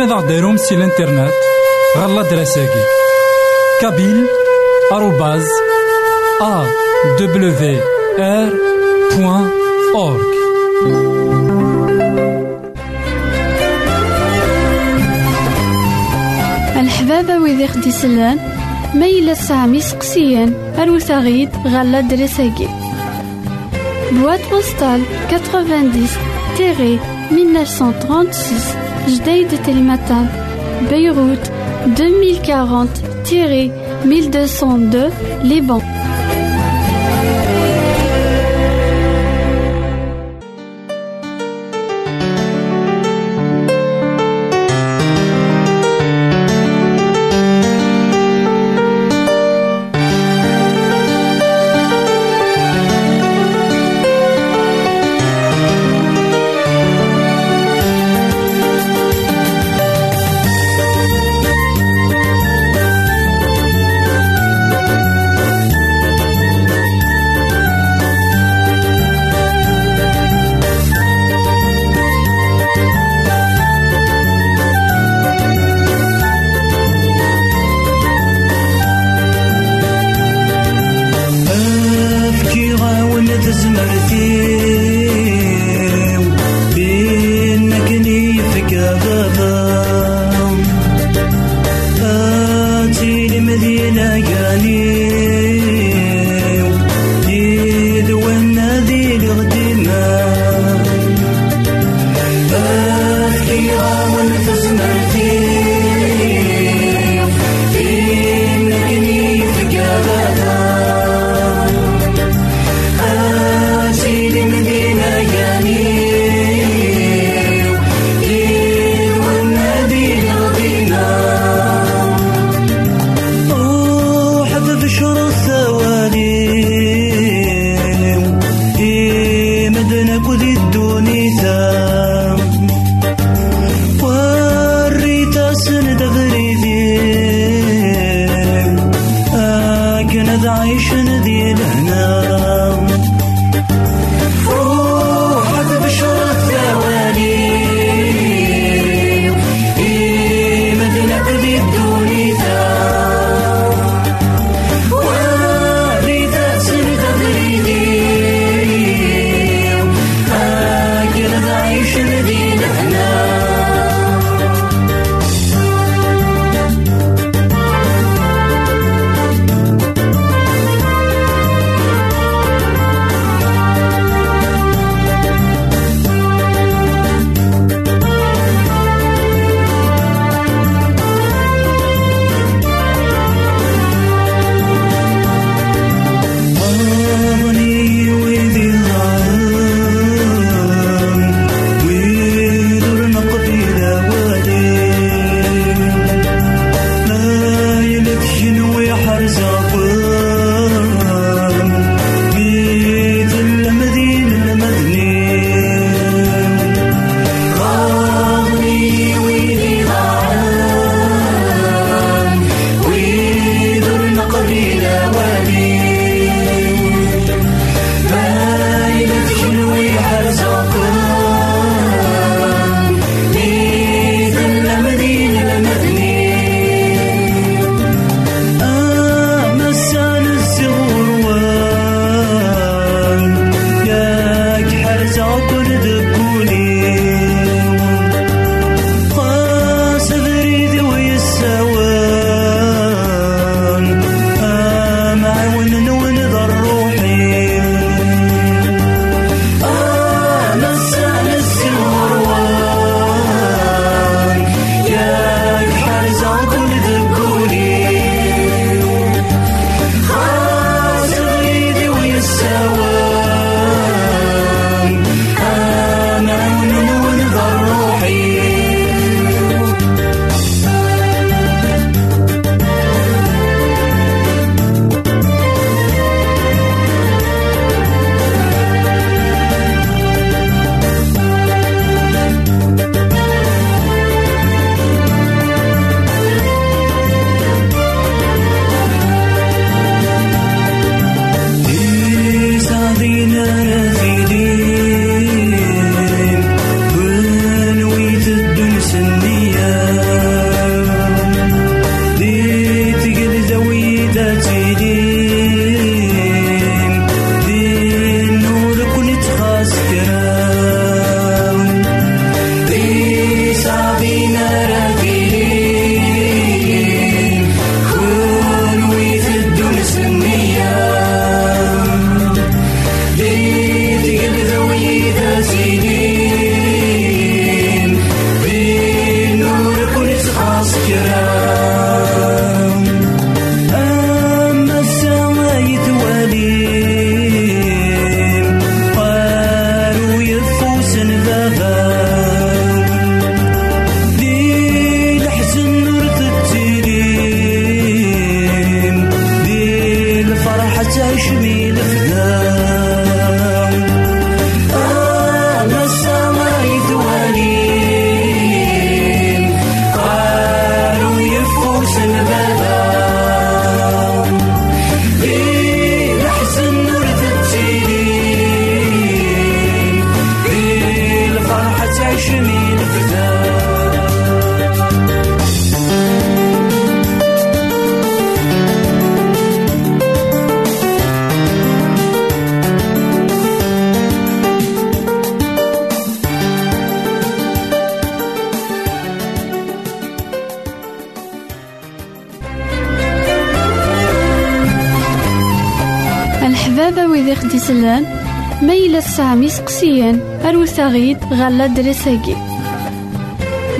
ماذا غديرهم سي الانترنت غالا دراساكي كابيل آروباز أ دبليو آر بوان أورك الحبابة ويدي خدي سلان ميلا سامي سقسيان أروثاغيد غالا دراساكي Boîte postale 90-1936 Jdeï de Télématin Beyrouth 2040-1202 Liban 在是你。Ma yella tesɛam iseqsiyen, arut-aɣ-d ɣer l'adresse-agi.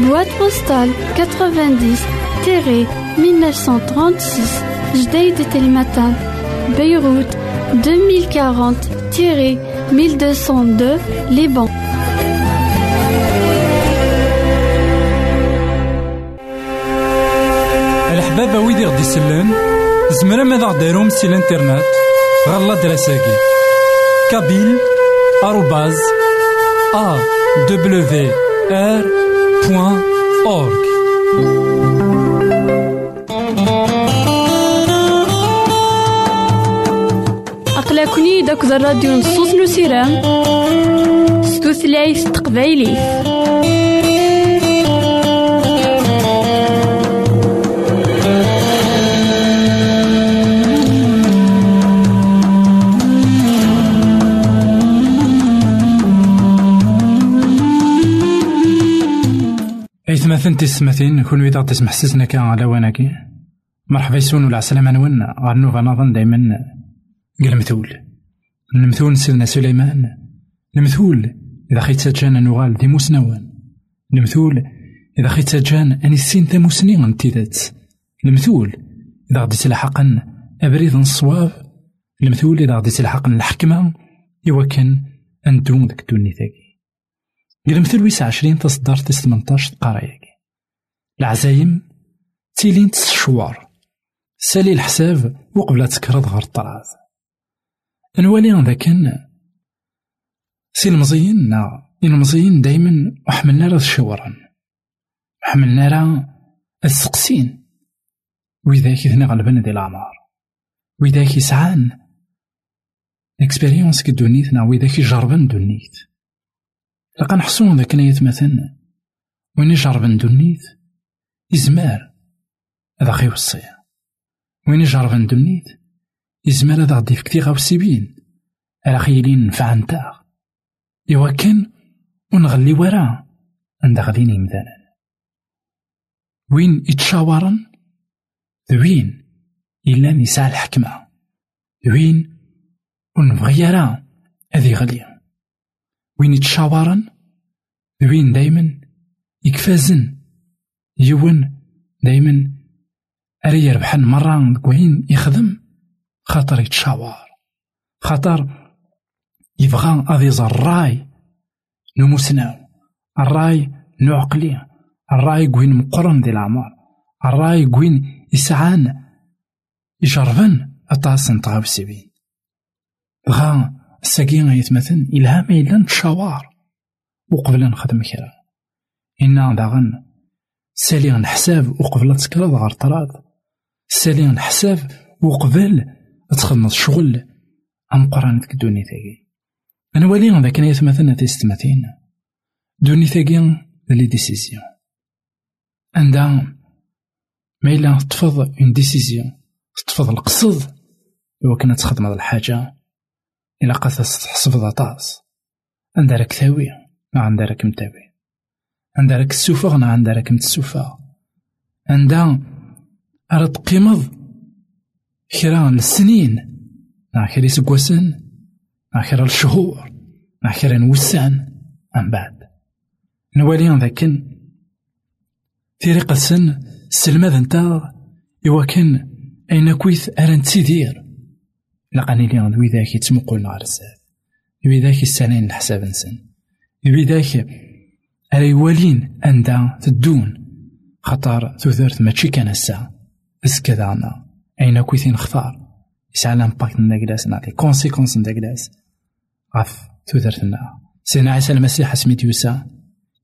Boîte postale 90-1936 Jdeï de Telmatan, Beyrouth 2040-1202 Liban. الحبابة ويدي غدي يسلن زمرا ماذا غديرهم سي الانترنت غالا دراساكي كابيل بوان أورك أقلكني داك الراديو نصوص نسيرام ستوثلايف تقبايلي إثماثن تسمثين كون ويدا تسمح سسنا كان على واناكي. مرحبا يسون ولا عسلامة نون غار نظن دايما. المثول المثول سيدنا سليمان. المثول إذا خيت سجان نوغال دي مسنوان المثول إذا خيت سجان أني السين ذا مسني انتدات المثول إذا غدي تلحقا أبريد الصواب المثول إذا غدي تلحقا الحكمة. إوا كان أندون ذاك الدوني ثاكي المثل ويس عشرين تصدر تس قرايك. العزايم تيلين تسشوار سالي الحساب وقبل تكرض غير الطراز. نوالي ذاكن سي المزيين نا المزيين دايما وحملنا راه الشورا حملنا راه السقسين. وإذاك إذن غلبنا دي الأعمار وإذاك يسعان إكسبيريونس كدونيت نا وإذاك يجربن دونيت. لقا نحسون ذاك نيت مثلا وين يجرب ندونيت يزمار هذا خي وصية وين يجرب ندونيت يزمار هذا غدي فكتي غاو السيبين على خيلين نفع نتاع إوا كان ونغلي وراه عند غاديين يمثالا وين يتشاورن وين إلا نساء الحكمة وين ونبغي راه هذي وين يتشاورن وين دايما يكفازن يون دايما أري يربحن مرة وين يخدم خاطر يتشاور خاطر يبغى يزر الراي نموسناو الراي نعقلي الراي وين مقرن ديال العمر الراي وين يسعان يجربن أطاس نطغاو السبين بغا الساقين يتمثل إلهام إلا نتشاور وقبل نخدم كرا إنا داغن سالي نحساب وقبل تكرا غار طراد سالي نحساب وقبل تخلص شغل أم قران ديك الدنيا تاعي أنا ولي هذا كان يتمثلنا تيستمثين دوني تاقي لي ديسيزيون. عندها ما إلا تفض اون ديسيزيون. تفض القصد. إوا كانت تخدم هاد الحاجة. إلا قاس تحسب طاس عندها راك ثاوي. ما عندها راك متاوي عندها راك السوفا ما عندها راك متسوفا عندها راه تقيمض كرا للسنين. مع كرا سكواسن مع كرا الشهور مع كرا نوسان من بعد؟ نوالي ذاكن طريقة سن السلماد نتا إوا كان أين كويث أران تسيدير. لقاني لي غد ويداك يتمقل نهار الزاد ويداك يستعلين الحساب نسن. ويداك أرا يوالين أندا تدون؟ خطر تثرت ماشي كان الساعة بس كذا أنا. أين كويثين نختار يسعى لامباكت نداكلاس نعطي كونسيكونس نداكلاس غف تثرتنا سيدنا عيسى المسيح اسميت يوسى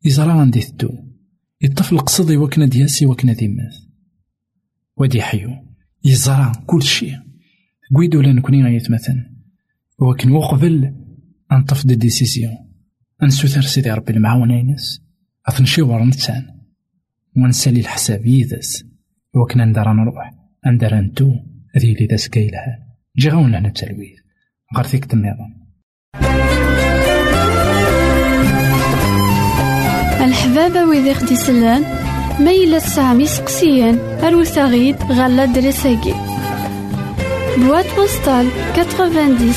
يزرى غندي تدو. يطفل قصدي وكنا دياسي وكنا ديماث. ودي حيو. يزرى كل شيء. قويدو لا نكوني غيتمثل وكن وقبل أنطف دي ديسيزيون أنسوثر سيدي ربي المعاونة ينس أثنشيور نتسان ونسالي الحساب يدس وكنا ندار نروح ندار نتو ذي لي داس كايلها. جي غاون لهنا التلويث غير فيك الحبابة ويدي خدي سلان ميلا سامي سقسيان الوثاغيد غالا دريساكي. بواد بوستال 90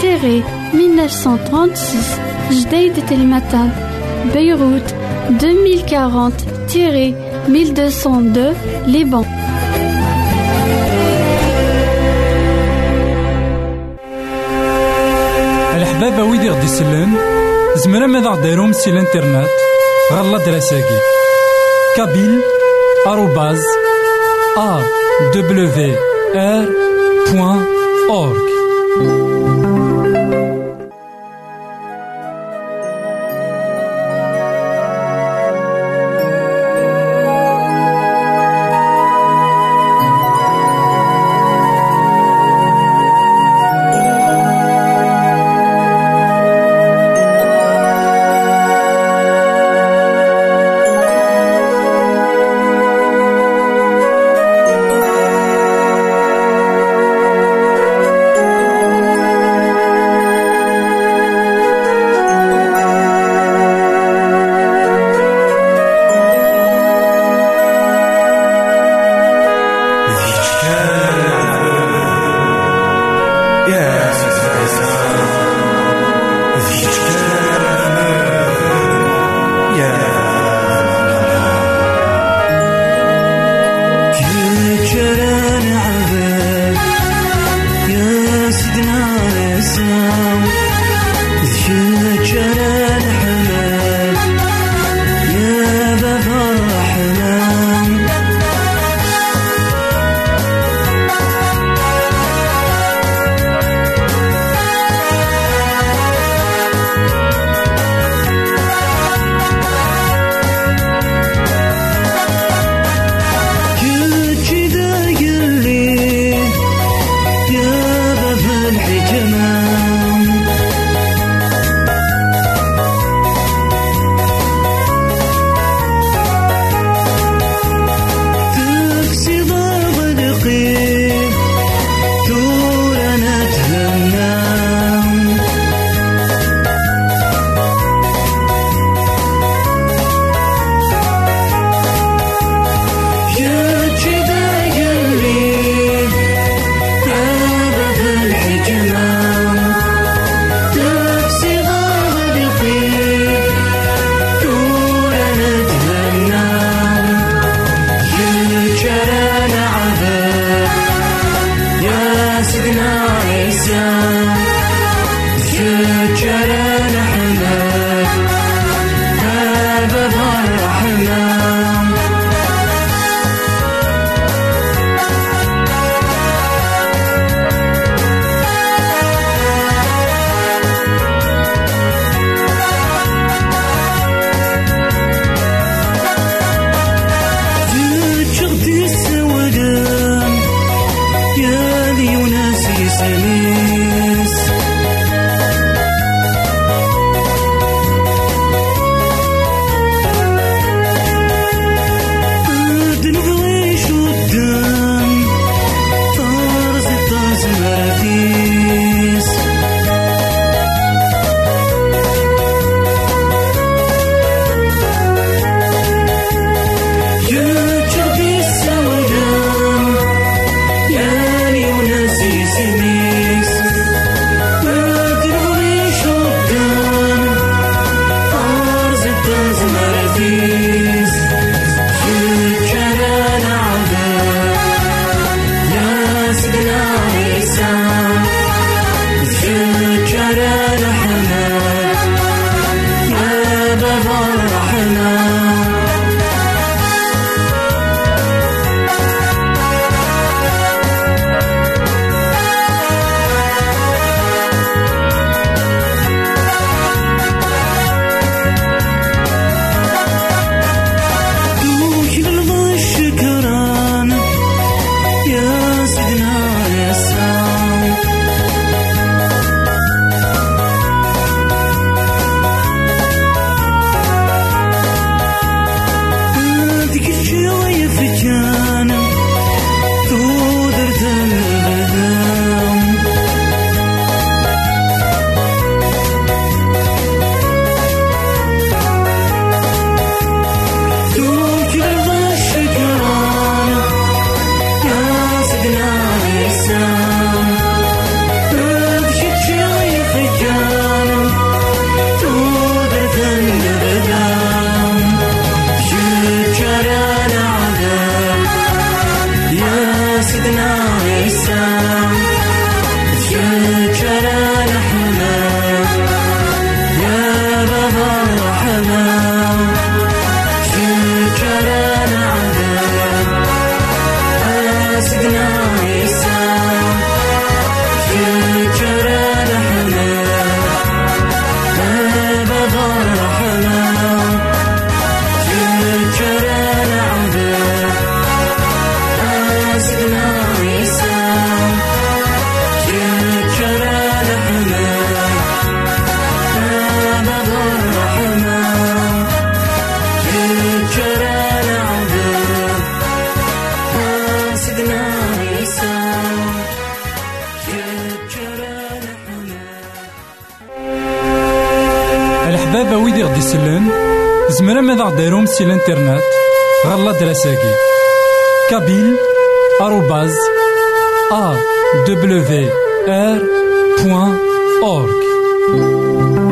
تيري 1936, Jdeïd Telmatan, Beyrouth, 2040-1202, Liban. الحبابة ويد غدي يسلن زمرا ad aɣ-d-arum si l'internet ɣer l'adresse-agi awr.org بابا ويدي غدي يسلن زمرا ماذا غديرهم سي الانترنت غالا دراساكي كابيل آروباز ا دبليو ار بوان اورك thank you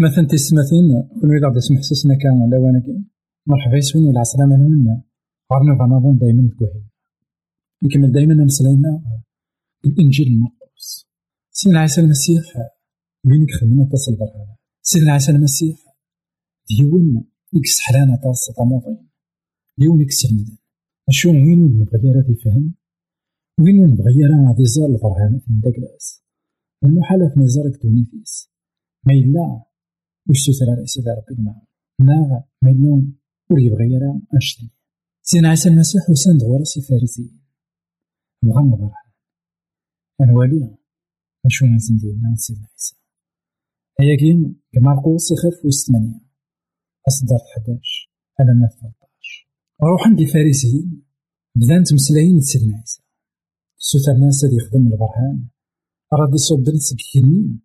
مثلا تيسماتين كون إذا سمح سسنا كان لواناكي مرحبا يسون ولا عسلامة نونا غارنا فنظن دايما تكوهين نكمل دايما نمسلاينا الإنجيل المرقوس سيدنا عيسى المسيح وين خدمنا تصل برهانا سيدنا عيسى المسيح ديون يكس حلانا تاس طموطين ديون يكس المدن. أشو وين نبغي راه يفهم وين نبغي راه غادي الفرهانة في داكلاس المحالة في نزارك دونيتيس ما إلا وش تسرى رئيس ربي معه ناغ ما إلا ور يبغي راه أشتي سيدنا عيسى المسيح وسان دغورا سي فارسيين. بغا نبرهان أنوالي أشو نزن ديالنا سيدنا عيسى. هيا كيم كمارقوس يخف ويس ثمانية أصدر 11 على ما 13 روح عندي فارسيين. بدان تمسلاين سيدنا عيسى. سوثر ناس هادي يخدم البرهان. راه يصب نسك كيني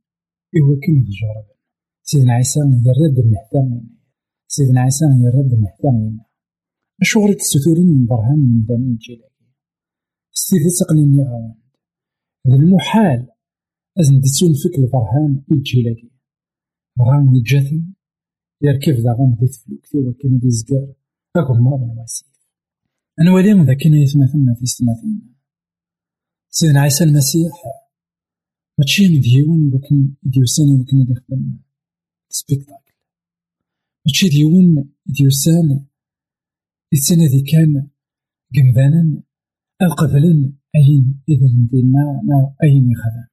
إوا كيما الجرب سيدنا عيسى يرد النهتام سيدنا عيسى يرد النهتام أشغل تستثورين من برهان يمدان الجيلاني ستيدي سقنيني غاوند. المحال. أزن ديتسون فيك البرهان الجيلاني غان يتجاثم يركب ذا غان دي تفلوك ثيوا كان دي زقار أكون ماضن واسيف أنا وليم ذا كان يثمثلنا في ستماثين سيدنا عيسى المسيح. ماشي ديون يمكن ديوسان يمكن يدي يخدم. سبيكتاكل ماشي ديون ديوسان السنة ذي كان قمذانا القبلا أين إذا ندينا نا أين يخدم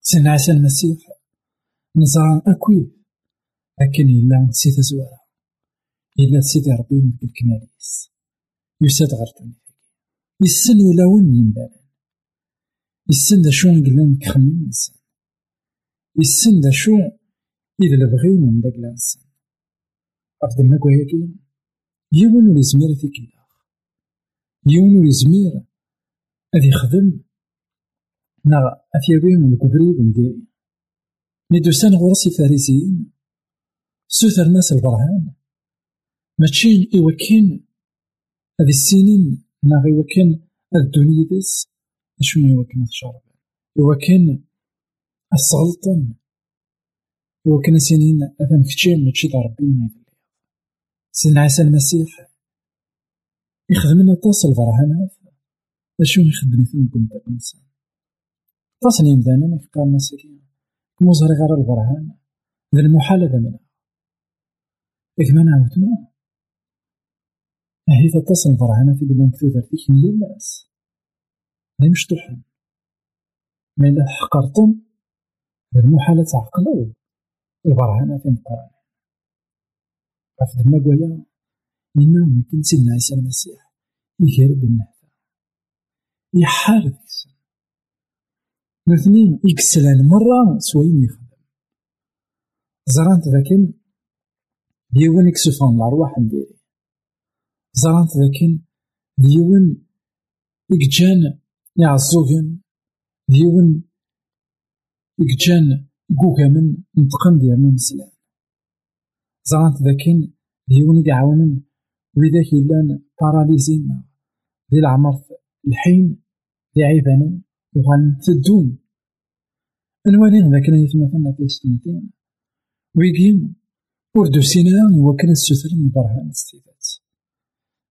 سيدنا عيسى المسيح نزرع أكوي لكن إلا سي تزوارا إلا سيدي ربي من الكماليس يساد غرتوني يسن ولا ون يمدانا يسن دا شو نقلن كخمم الإنسان يسن دا شو إذا لبغين من داك الإنسان أفضل ما كوياكي يون ولي زمير تيكلا يون ولي زمير أذ يخدم نا أثيابي من الكبريد نديري ندوسان غرسي فارسيين سوثر ناس البرهان. ماشي إوكين هذه السنين نا غيوكين الدنيا ديس أشو ما يوكن الشرب يوكن السلطن يوكن سنين أثن كتشين ماشي دا ربي ما يدلي. سيدنا عيسى المسيح يخدم لنا طاس البرهانات أشو يخدم يثنكم داك الإنسان طاس يمدانا يفكر الناس كي كموزهر غير البرهان ذا المحال هذا منها. إذ ما نعاود ما. هي تتصل البرهانات في قلنا كثوثر فيك هي الناس. لا مشطوحين ما إلا حقرتم المحالة تعقلوا البرهانة في القرآن. عفد ما قويا إنا ما كان سيدنا عيسى المسيح يقرب النهدى يحار ذيك السنة الاثنين يكسلان مرة سوين يخدم. زرانت ذاكن ديون يكسفون الأرواح نديري. زرانت ذاكن ديون يكجان يعزوغن ديون يكجان يقوكامن نتقن ديالنا مسلان زرانت ذاكن ديون يعاونن وإذا كيلان باراليزينا دي العمر الحين دي عيبانا وغان تدون الوالين ذاك يتمثلنا في ستمتين ويقيم وردو سينا يوكل السوثر من برهان استيدات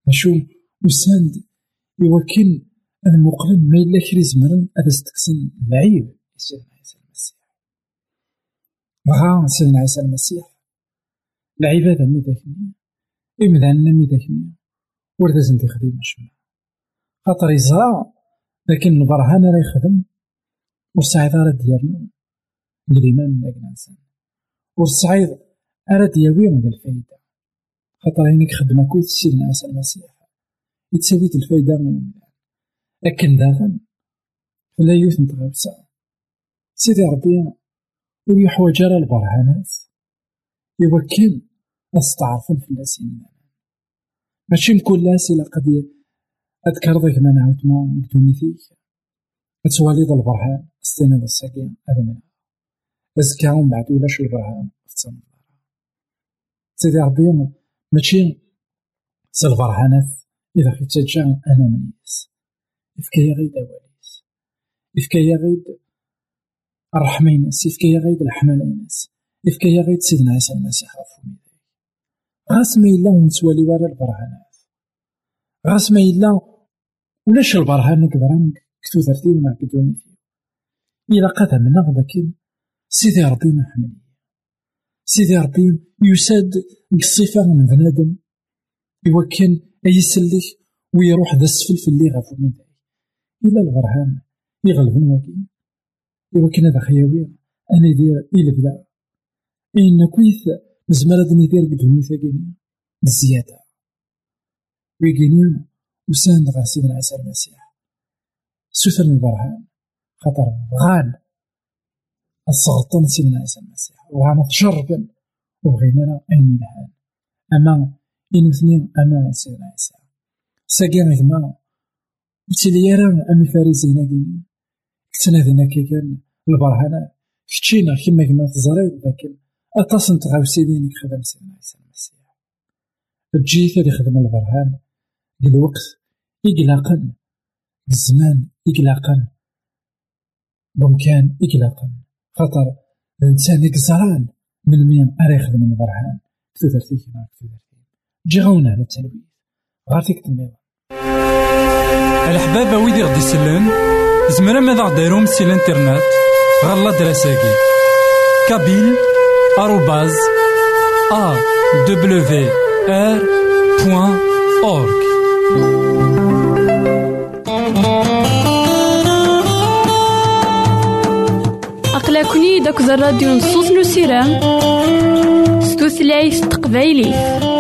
أشو وساند يوكل المقلم ما إلا كري زمرن هذا استقسم العيب. بغا سيدنا عيسى المسيح. العبادة مي داكني إمدانا مي داكني ورد زنتي خديم شما خاطر يزرع لكن البرهان راه يخدم. والسعيدة راه ديالنا ليمان داك الإنسان والصعيد أراد ياوي من الفايدة. خاطر هينيك خدمة كويس سيدنا عيسى المسيح. يتساوي الفايدة من أكن داغن فلا يوث نتغوسا سيدي ربي ويحوج على البرهانات. يوكل أستعرفن في اللاسين ماشي نكون لاس إلا قد أذكر ذاك ما نعاود ما فيك. تتواليد البرهان استناد الساكين هذا بس كاون بعد ولاش البرهان سيدي ربي ماشي سي البرهانات. إذا خيت تجا أنا منيس. إفكايا غيد أواليس. إفكايا غيد الرحمة ينس غيد الحمالة ينس إفكايا غيد سيدنا عيسى المسيح غفو غاس ما إلا ونتوالي ورا البرهانات غاس ما إلا ولاش البرهان نقدر كتو ثرتي وما كدوني فيه إلا قد من ذاك سيدي ربي محمد سيدي ربي يساد الصفة من بنادم. يوكن يسلك ويروح ذا السفل في اللي غفو إلا البرهان يغلب نواكي يوكن هذا خياوي أنا دير إلا بدا إن كويث نزمر هاد ندير قد ثاقيني بزيادة ويقيني وساند غا سيدنا عيسى المسيح سوثر البرهان خاطر غان السغطان سيدنا عيسى المسيح وغانا تجربا وبغينا أين الحال أما إن اثنين أما سيدنا عيسى ساقي غيما وتلي راه أمي فارزينا كيني كتنا ذينا كان البرهانة كتشينا كيما كما تزري لكن أطاس نتغاوسي بينك خدم سيدنا عيسى المسيح تجي اللي خدم البرهان الوقت إقلاقا. الزمان إقلاقا. بمكان إقلاقا. خاطر الإنسان يكزران من مين أرا يخدم البرهان كتو كيما كتو جي غاونا على التلويث. غار فيك تنميض الحبابة ويدي غدي يسلم زمرا ماذا غديرهم سي الانترنت؟ غالا دراساكي. كابيل آروباز أ دبليو آر بوان أورك أقلكني داك الراديو نصوص نسيران ستوثلايف تقبايلي.